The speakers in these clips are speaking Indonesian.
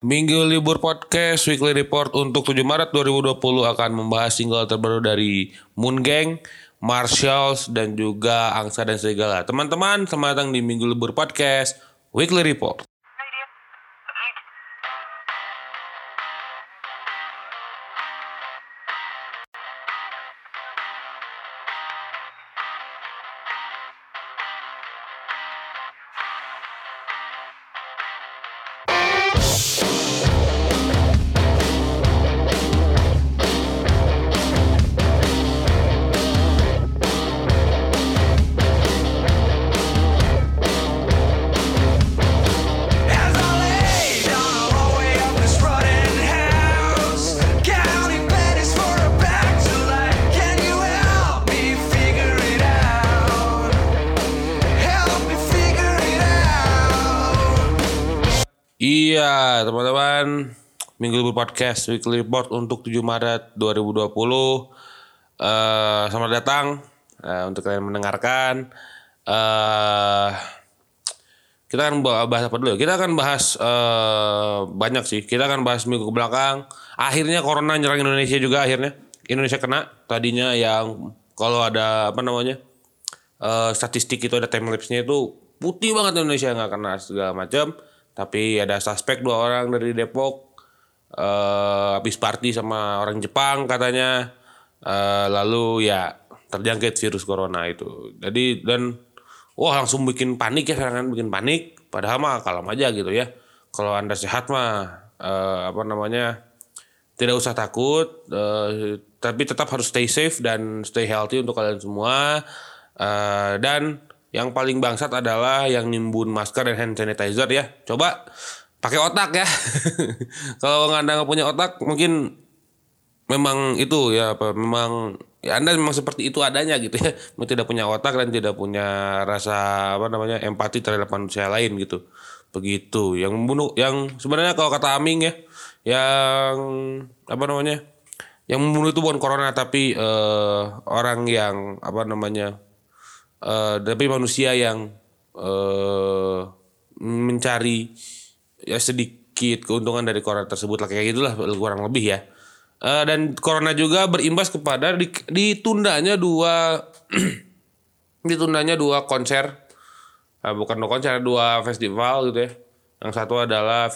Minggu Libur Podcast Weekly Report untuk 7 Maret 2020 akan membahas single terbaru dari Moon Gang, Marshalls, dan juga Angsa dan Serigala. Teman-teman, selamat datang di Minggu Libur Podcast Weekly Report. Teman-teman. Minggu Libur Podcast Weekly Report untuk 7 Maret 2020. Eh, selamat datang eh, untuk kalian mendengarkan. Eh kita akan bahas apa dulu? Kita akan bahas eh, banyak sih. Kita akan bahas minggu ke belakang. Akhirnya corona nyerang Indonesia juga akhirnya. Indonesia kena. Tadinya yang kalau ada apa namanya? eh, statistik itu ada time lapse-nya itu putih banget Indonesia nggak kena segala macam. Tapi ada suspek dua orang dari Depok eh habis party sama orang Jepang katanya. Eh, lalu ya terjangkit virus corona itu. Jadi dan wah langsung bikin panik ya serangan bikin panik. Padahal mah kalem aja gitu ya. Kalau anda sehat mah eh, apa namanya tidak usah takut, eh, tapi tetap harus stay safe dan stay healthy untuk kalian semua. Eh, dan yang paling bangsat adalah yang nimbun masker dan hand sanitizer ya. Coba pakai otak ya. Kalau anda nggak punya otak, mungkin memang itu ya apa memang ya anda memang seperti itu adanya gitu ya Memang tidak punya otak dan tidak punya rasa apa namanya empati terhadap manusia lain gitu begitu yang membunuh yang sebenarnya kalau kata Aming ya yang apa namanya yang membunuh itu bukan corona tapi eh, orang yang apa namanya eh, tapi manusia yang eh, mencari ya sedikit keuntungan dari corona tersebut lah kayak gitulah kurang lebih ya. Eh, dan corona juga berimbas kepada di- ditundanya dua ditundanya dua konser. Eh, bukan dua konser dua festival gitu ya. Yang satu adalah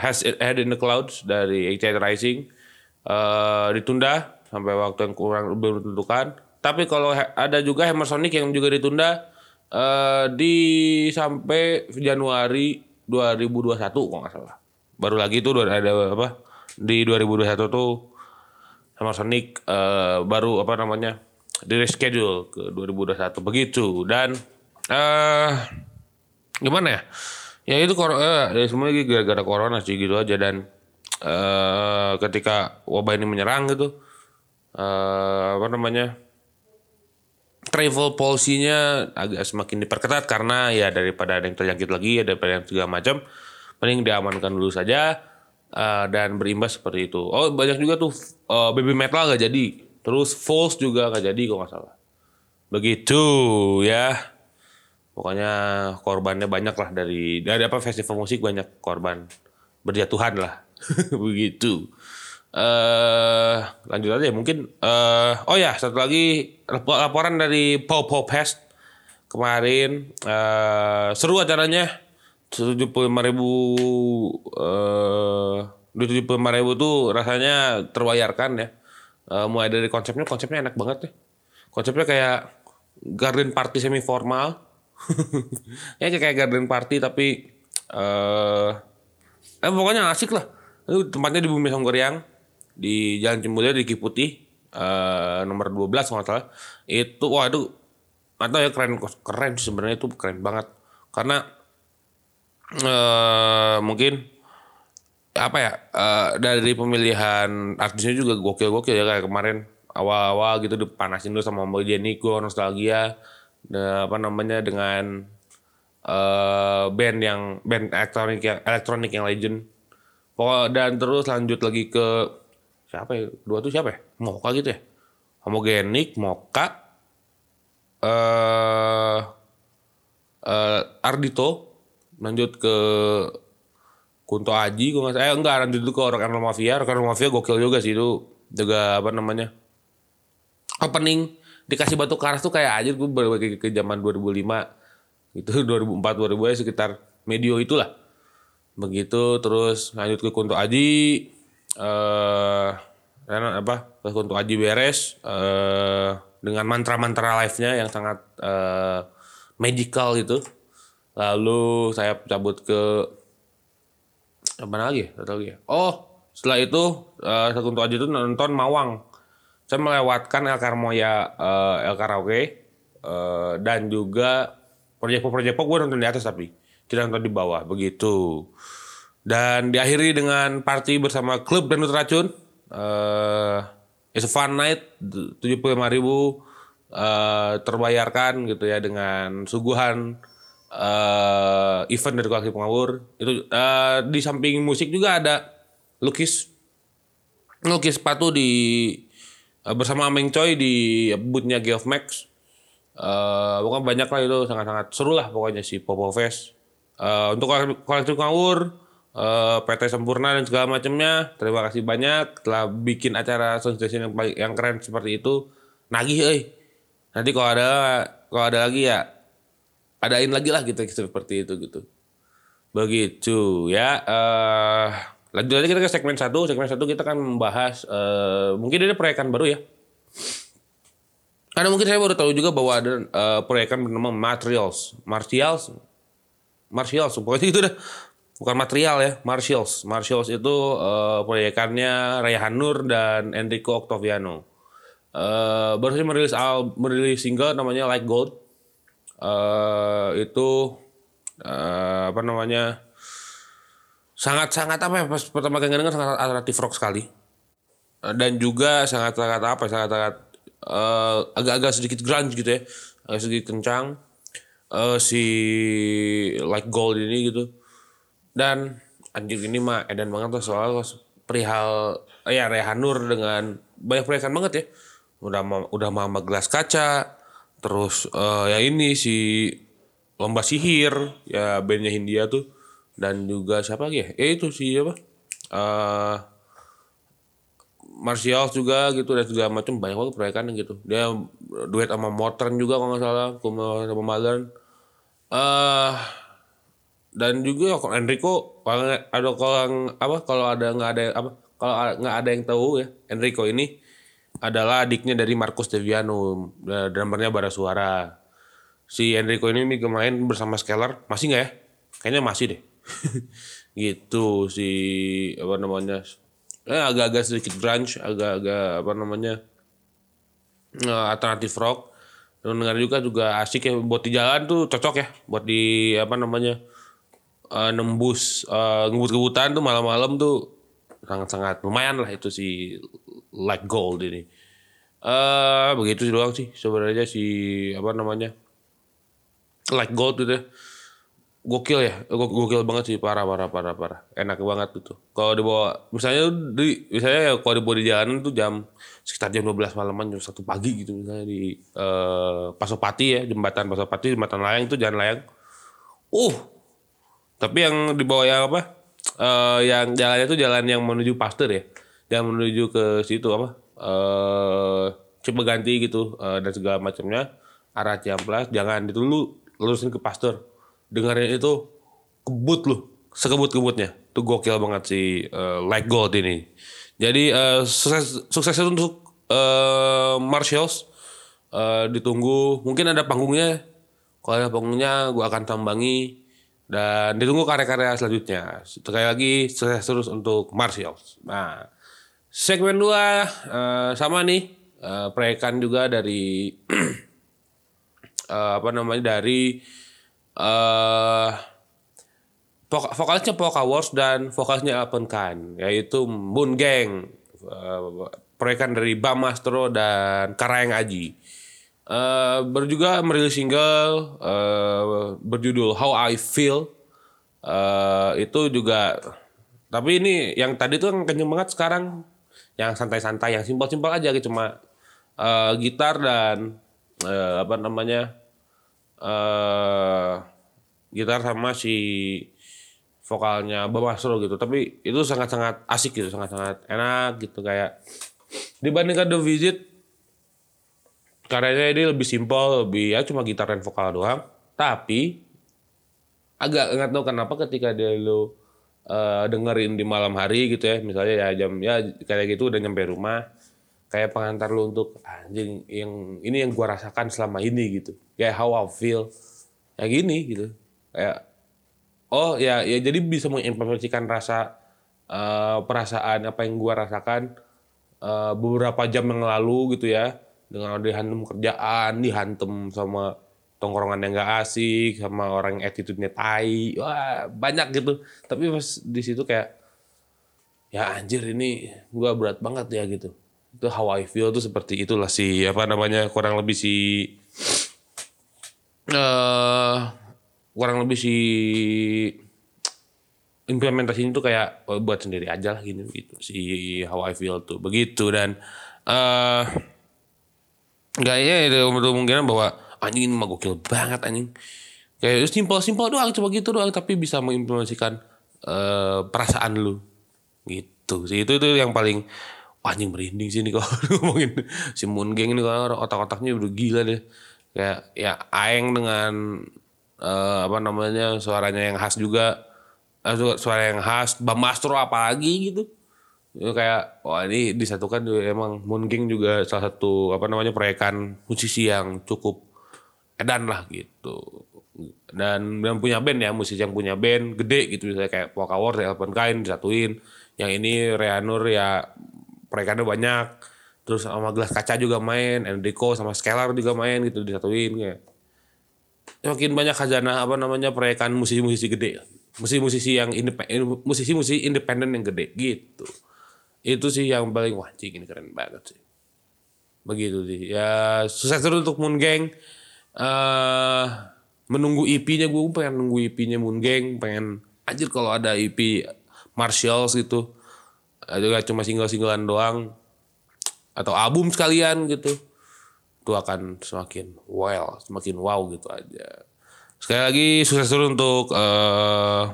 Has Head in the Clouds dari Excite Rising. Eh, ditunda sampai waktu yang kurang belum ditentukan tapi kalau ada juga Hammer Sonic yang juga ditunda eh, di sampai Januari 2021 kalau nggak salah. Baru lagi tuh ada apa di 2021 tuh sama Sonic eh, baru apa namanya di reschedule ke 2021 begitu. Dan eh gimana ya? Ya itu eh, ya semua lagi gara-gara corona sih gitu aja. Dan eh ketika wabah ini menyerang gitu eh apa namanya travel policy-nya agak semakin diperketat karena ya daripada ada yang terjangkit lagi ya daripada yang segala macam mending diamankan dulu saja eh, dan berimbas seperti itu. Oh banyak juga tuh eh, baby metal gak jadi. Terus false juga gak jadi kok nggak salah. Begitu ya. Pokoknya korbannya banyak lah dari dari apa festival musik banyak korban. Berjatuhan lah. Begitu eh lanjut aja mungkin eh oh ya satu lagi lap- laporan dari Pop Pop Fest kemarin eh seru acaranya 75 ribu eh tujuh puluh ribu tuh rasanya terbayarkan ya. Eh, mulai dari konsepnya konsepnya enak banget ya konsepnya kayak garden party semi formal ya kayak garden party tapi eh eh pokoknya asik lah. Itu tempatnya di Bumi Songgoriang di Jalan Cimbulia di Kiputih eh nomor 12 kalau salah. Itu wah itu atau ya keren keren sebenarnya itu keren banget. Karena eh mungkin apa ya eh, dari pemilihan artisnya juga gokil-gokil ya kayak kemarin awal-awal gitu dipanasin dulu sama Mbak Jeniko nostalgia dan apa namanya dengan eh band yang band elektronik yang elektronik yang legend. Pokok- dan terus lanjut lagi ke siapa ya dua tuh siapa ya Moka gitu ya homogenik Moka eh eh Ardito lanjut ke Kunto Aji gue nggak. Eh enggak lanjut dulu ke Roll Mafia. Roll Mafia gokil juga sih itu. Juga apa namanya? Opening dikasih batu karas tuh kayak aja gue balik ke, ke zaman 2005 itu 2004 2000 ya sekitar medio itulah begitu terus lanjut ke Kunto Aji eh apa? Ke Kunto Aji beres eh dengan mantra-mantra live-nya yang sangat eh, magical gitu. Lalu saya cabut ke apa lagi Satu lagi ya? oh setelah itu uh, Kunto Aji itu nonton Mawang. Saya melewatkan El Carmoya eh, El Karaoke eh, dan juga proyek proyek pop gue nonton di atas tapi. Tidak nonton di bawah begitu dan diakhiri dengan party bersama klub dan racun. Eh It's a fun night tujuh puluh ribu eh, terbayarkan gitu ya dengan suguhan eh event dari kaki pengawur. Itu eh, di samping musik juga ada lukis lukis sepatu di eh, bersama Ameng Choi di bootnya Geoff Max. Eh pokoknya banyak lah itu sangat-sangat seru lah pokoknya si Popo Fest. Eh untuk kolek- koleksi ngawur, eh PT Sempurna dan segala macamnya, terima kasih banyak telah bikin acara sound yang paling- yang keren seperti itu. Nagih euy. Nanti kalau ada kalau ada lagi ya adain lagi lah gitu seperti itu gitu. Begitu ya. eh lanjut aja kita ke segmen satu. Segmen satu kita akan membahas eh mungkin ada proyekan baru ya. Karena mungkin saya baru tahu juga bahwa ada eh, proyekan bernama Materials. Martials. Martials, pokoknya itu dah. Bukan material ya, Martials. Martials itu eh, proyekannya Raya Hanur dan Enrico Octaviano. Eh baru merilis al merilis single namanya Like Gold. eh itu eh, apa namanya? sangat-sangat apa ya pas pertama kali dengar sangat alternatif rock sekali Eh, dan juga sangat-sangat apa ya, sangat-sangat eh, agak-agak sedikit grunge gitu ya agak sedikit kencang eh, si like gold ini gitu dan anjir ini mah edan banget tuh soal perihal eh, ya Rehanur dengan banyak proyekan banget ya. Udah ma- udah mama gelas kaca terus eh, ya ini si lomba sihir ya bandnya Hindia tuh. Dan juga siapa lagi ya? Eh itu si apa? Eh Martial juga gitu dan segala macam banyak banget proyekan gitu. Dia duet sama Morten juga kalau nggak salah sama Magan eh dan juga kalau Enrico kalau ada kalau apa kalau ada nggak ada apa kalau nggak ada yang tahu ya Enrico ini adalah adiknya dari Marcus Deviano drummernya Bara Suara. Si Enrico ini nih kemarin bersama Skeller masih nggak ya? Kayaknya masih deh. Gitu si apa namanya eh agak-agak sedikit grunge agak-agak apa namanya eh, alternatif rock. Dan dengar juga juga asik ya buat di jalan tuh cocok ya buat di apa namanya eh, nembus eh, ngebut-ngebutan tuh malam-malam tuh sangat-sangat lumayan lah itu si like gold ini. Eh begitu sih doang sih sebenarnya si apa namanya like gold gitu ya. Gokil ya Go- gokil banget sih parah parah parah parah. Enak banget gitu kalau dibawa misalnya di misalnya ya kalau dibawa di jalanan tuh jam sekitar jam 12 malaman jam satu pagi gitu misalnya di eh, Pasopati ya jembatan Pasopati jembatan layang itu jalan layang. Uh tapi yang dibawa yang apa? Eh yang jalannya tuh jalan yang menuju Pasteur ya? Yang menuju ke situ apa? Eh Cipeganti gitu eh, dan segala macamnya. Arah Ciamplas jangan ditulu lurusin ke Pasteur. Dengerin itu kebut loh sekebut-kebutnya. Tuh gokil banget si eh, Like Gold ini. Jadi eh, sukses sukses untuk eh, Marshalls. Eh, ditunggu. Mungkin ada panggungnya. Kalau ada panggungnya gue akan tambangi dan ditunggu karya-karya selanjutnya. Sekali lagi sukses terus untuk Marshalls nah segmen 2 eh, sama nih eh, proyekan juga dari eh, apa namanya dari eh Vok- vokalisnya Polka Wars dan vokalisnya Alpen Khan yaitu Moon Gang. Eh, proyekan dari Bam Mastro dan Karayang Aji Eh baru juga merilis single eh, berjudul How I Feel. Eh itu juga tapi ini yang tadi tuh yang kenceng banget sekarang. Yang santai-santai yang simpel-simpel aja gitu cuma eh, gitar dan eh, apa namanya eh gitar sama si vokalnya Bambastro gitu. Tapi itu sangat-sangat asik gitu sangat-sangat enak gitu kayak dibandingkan The Visit karyanya ini lebih simpel lebih ya cuma gitar dan vokal doang. Tapi agak nggak tahu kenapa ketika dia lu eh, dengerin di malam hari gitu ya misalnya ya jam ya kayak gitu udah nyampe rumah kayak pengantar lu untuk anjing yang ini yang gua rasakan selama ini gitu. Kayak how I feel. Ya gini gitu. Kayak oh ya ya jadi bisa mengimplementasikan rasa eh, perasaan apa yang gua rasakan eh, beberapa jam yang lalu gitu ya dengan dihantam kerjaan dihantam sama tongkrongan yang gak asik sama orang yang attitude-nya tai. Wah banyak gitu. Tapi pas di situ kayak ya anjir ini gua berat banget ya gitu. Itu how I feel tuh seperti itulah si apa namanya kurang lebih si eh kurang lebih si implementasinya tuh kayak oh, buat sendiri aja lah gini gitu si how I feel tuh. Begitu dan eh kayaknya ada kemungkinan bahwa anjing ini mah gokil banget anjing. Kayak simpel simpel doang cuma gitu doang tapi bisa mengimplementasikan eh, perasaan lu. Gitu sih itu itu yang paling anjing merinding sih nih kalau ngomongin si Moon Gang ini kalau otak-otaknya udah gila deh. Kayak ya Aeng dengan eh, apa namanya suaranya yang khas juga su- suara yang khas Bambastro apalagi gitu itu kayak wah ini disatukan juga emang Moon Gang juga salah satu apa namanya proyekan musisi yang cukup edan lah gitu. Dan dan punya band ya musisi yang punya band gede gitu misalnya kayak Polka Wars, Elephant Kind disatuin. Yang ini Reanur ya proyekannya banyak. Terus sama Gelas Kaca juga main Enrico sama Scalar juga main gitu disatuin kayak. Makin banyak khazanah apa namanya proyekan musisi-musisi gede. Musisi-musisi yang independen musisi-musisi independen yang gede gitu itu sih yang paling anjing ini keren banget sih. Begitu sih. Ya sukses terus untuk Moon Gang. Eh menunggu EP-nya gue pengen nunggu EP-nya Moon Gang pengen anjir kalau ada EP Marshalls gitu. Eh, juga cuma single-singlean doang atau album sekalian gitu itu akan semakin well semakin wow gitu aja. Sekali lagi sukses terus untuk eh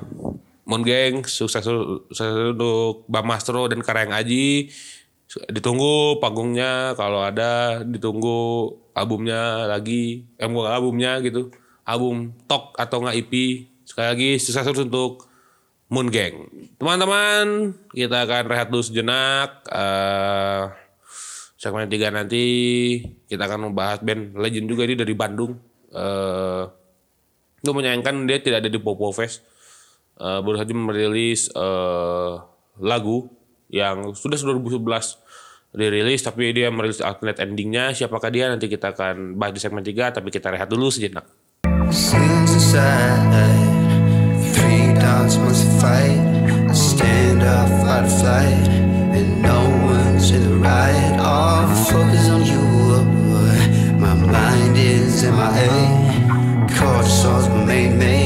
Moon Gang sukses sukses untuk Bang Mastro dan Karang Aji. Ditunggu panggungnya kalau ada ditunggu albumnya lagi. Eh albumnya gitu album Tok atau nggak EP sekali lagi sukses terus untuk Moon Gang teman-teman kita akan rehat dulu sejenak eh segmen 3 nanti kita akan membahas band legend juga ini dari Bandung. Eh gue menyayangkan dia tidak ada di Popo Fest Eh, baru saja merilis eh, lagu yang sudah 2011 dirilis tapi dia merilis alternate endingnya. Siapakah dia? Nanti kita akan bahas di segmen 3 tapi kita rehat dulu sejenak. In. My mind is main main. And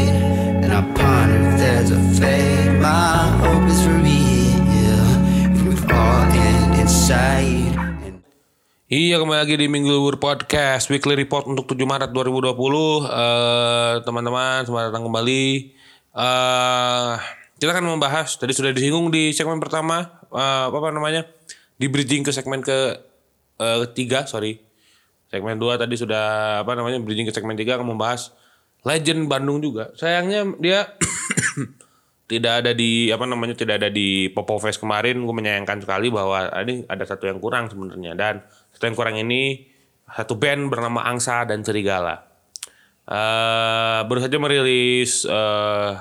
Iya kembali lagi di Minggu Libur Podcast Weekly Report untuk 7 Maret 2020 Eh, Teman-teman selamat datang kembali. Eh Kita akan membahas Tadi sudah disinggung di segmen pertama eh, Apa namanya Di bridging ke segmen ke eh, ketiga Sorry. Segmen 2 tadi sudah Apa namanya Bridging ke segmen 3 akan membahas Legend Bandung juga. Sayangnya dia tidak ada di apa namanya tidak ada di Popo Fest kemarin. Gue menyayangkan sekali bahwa ini ada satu yang kurang sebenarnya. Dan satu yang kurang ini satu band bernama Angsa dan Serigala. Eh baru saja merilis eh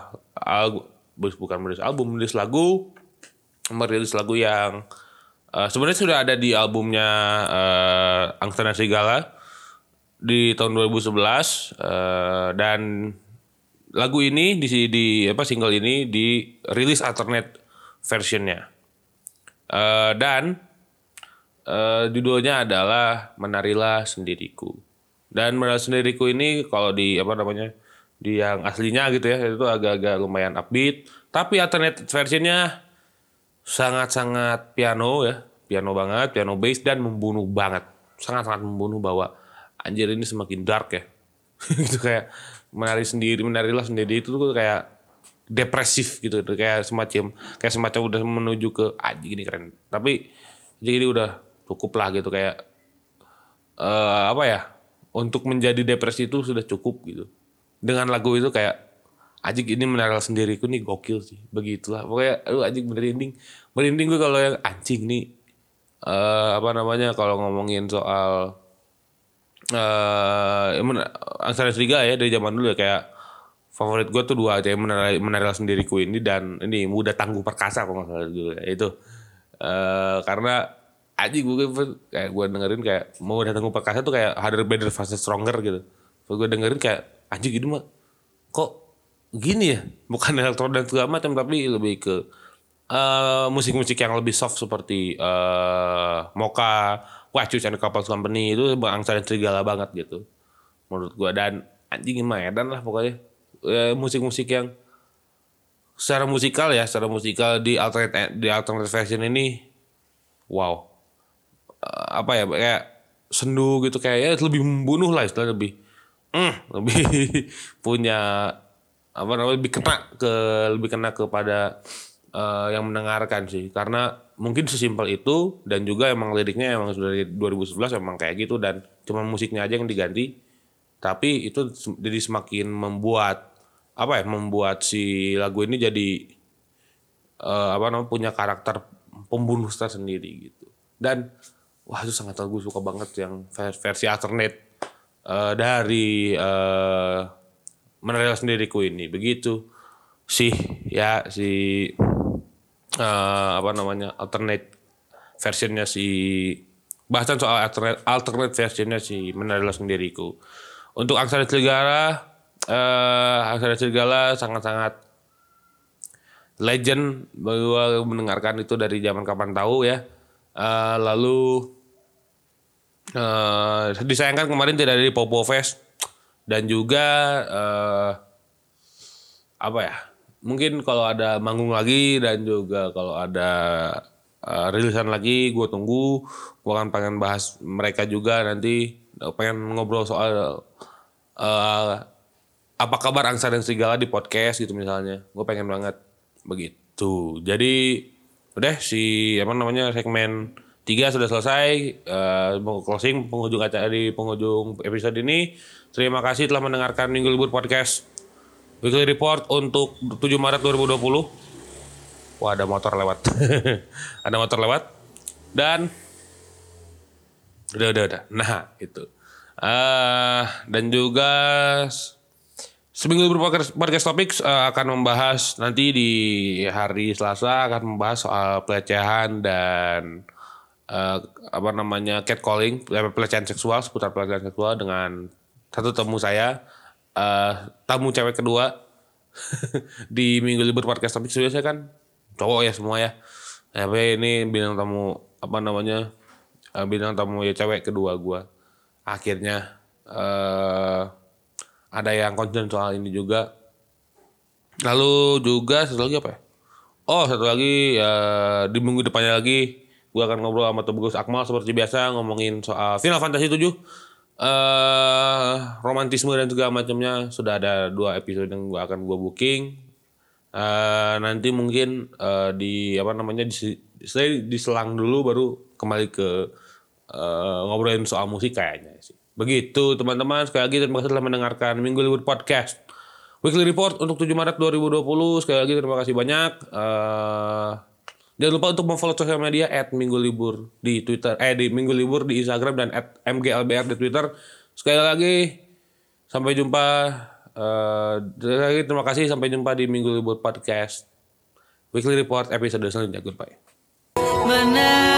al- bukan merilis album merilis lagu. Merilis lagu yang eh, sebenarnya sudah ada di albumnya eh, Angsa dan Serigala di tahun 2011 eh, dan lagu ini di di apa single ini di rilis alternate versionnya. Eh, dan eh, judulnya adalah menarilah sendiriku. Dan menarilah sendiriku ini kalau di apa namanya di yang aslinya gitu ya itu agak-agak lumayan upbeat. Tapi alternate versionnya sangat-sangat piano ya piano banget piano bass dan membunuh banget. Sangat-sangat membunuh bahwa anjir ini semakin dark ya. Gitu kayak menari sendiri menarilah sendiri. Itu tuh kayak depresif gitu kayak semacam kayak semacam udah menuju ke aji gini keren. Tapi jadi udah cukup lah gitu kayak eh apa ya untuk menjadi depresi itu sudah cukup gitu. Dengan lagu itu kayak Ajik ini meneral sendiriku nih gokil sih. Begitulah. Pokoknya aduh Ajik merinding. Merinding gue kalau yang anjing nih eh apa namanya kalau ngomongin soal eh uh, Angsana Serigala ya dari zaman dulu ya kayak favorit gue tuh dua aja meneral, meneral sendiriku ini dan ini muda tangguh perkasa kalau nggak salah dulu ya itu. Eh karena aja gue kayak gue dengerin kayak mau udah tangguh perkasa tuh kayak harder better faster stronger gitu. Gue dengerin kayak anjing gitu mah kok gini ya? Bukan elektro dan segala macam tapi lebih ke eh, musik-musik yang lebih soft seperti eh Moka, Wahcu and Couples Company itu bangsa dan serigala banget gitu. Menurut gua. Dan anjing mah edan lah pokoknya. Eh, musik-musik yang secara musikal ya secara musikal di alternate di alternate version ini wow. Eh, apa ya kayak sendu gitu kayak ya lebih membunuh lah istilah lebih mm, lebih punya apa namanya lebih kena ke lebih kena kepada eh, yang mendengarkan sih. Karena mungkin sesimpel itu dan juga emang liriknya emang sudah dari 2011 emang kayak gitu dan cuma musiknya aja yang diganti. Tapi itu jadi semakin membuat apa ya membuat si lagu ini jadi eh, apa namanya punya karakter pembunuh tersendiri gitu. Dan wah itu sangat gue suka banget yang vers- versi alternate eh, dari eh meneral sendiriku ini. Begitu. Sih ya si eh, apa namanya alternate versionnya si bahasan soal alternate, alternate versionnya si meneral sendiriku untuk Aksara Serigala eh Aksara Serigala sangat-sangat legend gue mendengarkan itu dari zaman kapan tahu ya. Eh, lalu eh disayangkan kemarin tidak ada di Popo Fest. Dan juga eh apa ya mungkin kalau ada manggung lagi dan juga kalau ada eh, rilisan lagi gue tunggu. Gue akan pengen bahas mereka juga nanti. Pengen ngobrol soal eh apa kabar Angsa dan Serigala di podcast gitu misalnya. Gue pengen banget. Begitu. Jadi udah si apa namanya segmen 3 sudah selesai. Mau closing penghujung acara di penghujung episode ini. Terima kasih telah mendengarkan Minggu Libur Podcast Weekly Report untuk 7 Maret 2020 wah ada motor lewat. Ada motor lewat. Dan udah udah udah. Nah itu eh dan juga Seminggu libur podcast, podcast Topics eh, akan membahas nanti di hari Selasa akan membahas soal pelecehan dan eh, apa namanya catcalling, eh, pelecehan seksual seputar pelecehan seksual dengan satu tamu saya, eh, tamu cewek kedua di minggu libur podcast Topics biasanya kan cowok ya semua ya. Tapi ini bintang tamu apa namanya eh, bintang tamu ya cewek kedua gua. Akhirnya eh ada yang concern soal ini juga. Lalu juga satu lagi apa ya? Oh satu lagi ya, di minggu depannya lagi gue akan ngobrol sama Tubagus Akmal seperti biasa ngomongin soal Final Fantasy 7 eh romantisme dan segala macamnya sudah ada dua episode yang gue akan gue booking Eh nanti mungkin eh, di apa namanya di, saya diselang dulu baru kembali ke eh, ngobrolin soal musik kayaknya sih. Begitu teman-teman sekali lagi terima kasih telah mendengarkan Minggu Libur Podcast. Weekly Report untuk 7 Maret 2020 sekali lagi terima kasih banyak. Eh jangan lupa untuk memfollow sosial media at Minggu Libur di Twitter eh di Minggu Libur di Instagram dan at MGLBR di Twitter. Sekali lagi sampai jumpa eh sekali lagi terima kasih sampai jumpa di Minggu Libur Podcast. Weekly Report episode selanjutnya. Goodbye. Menarilah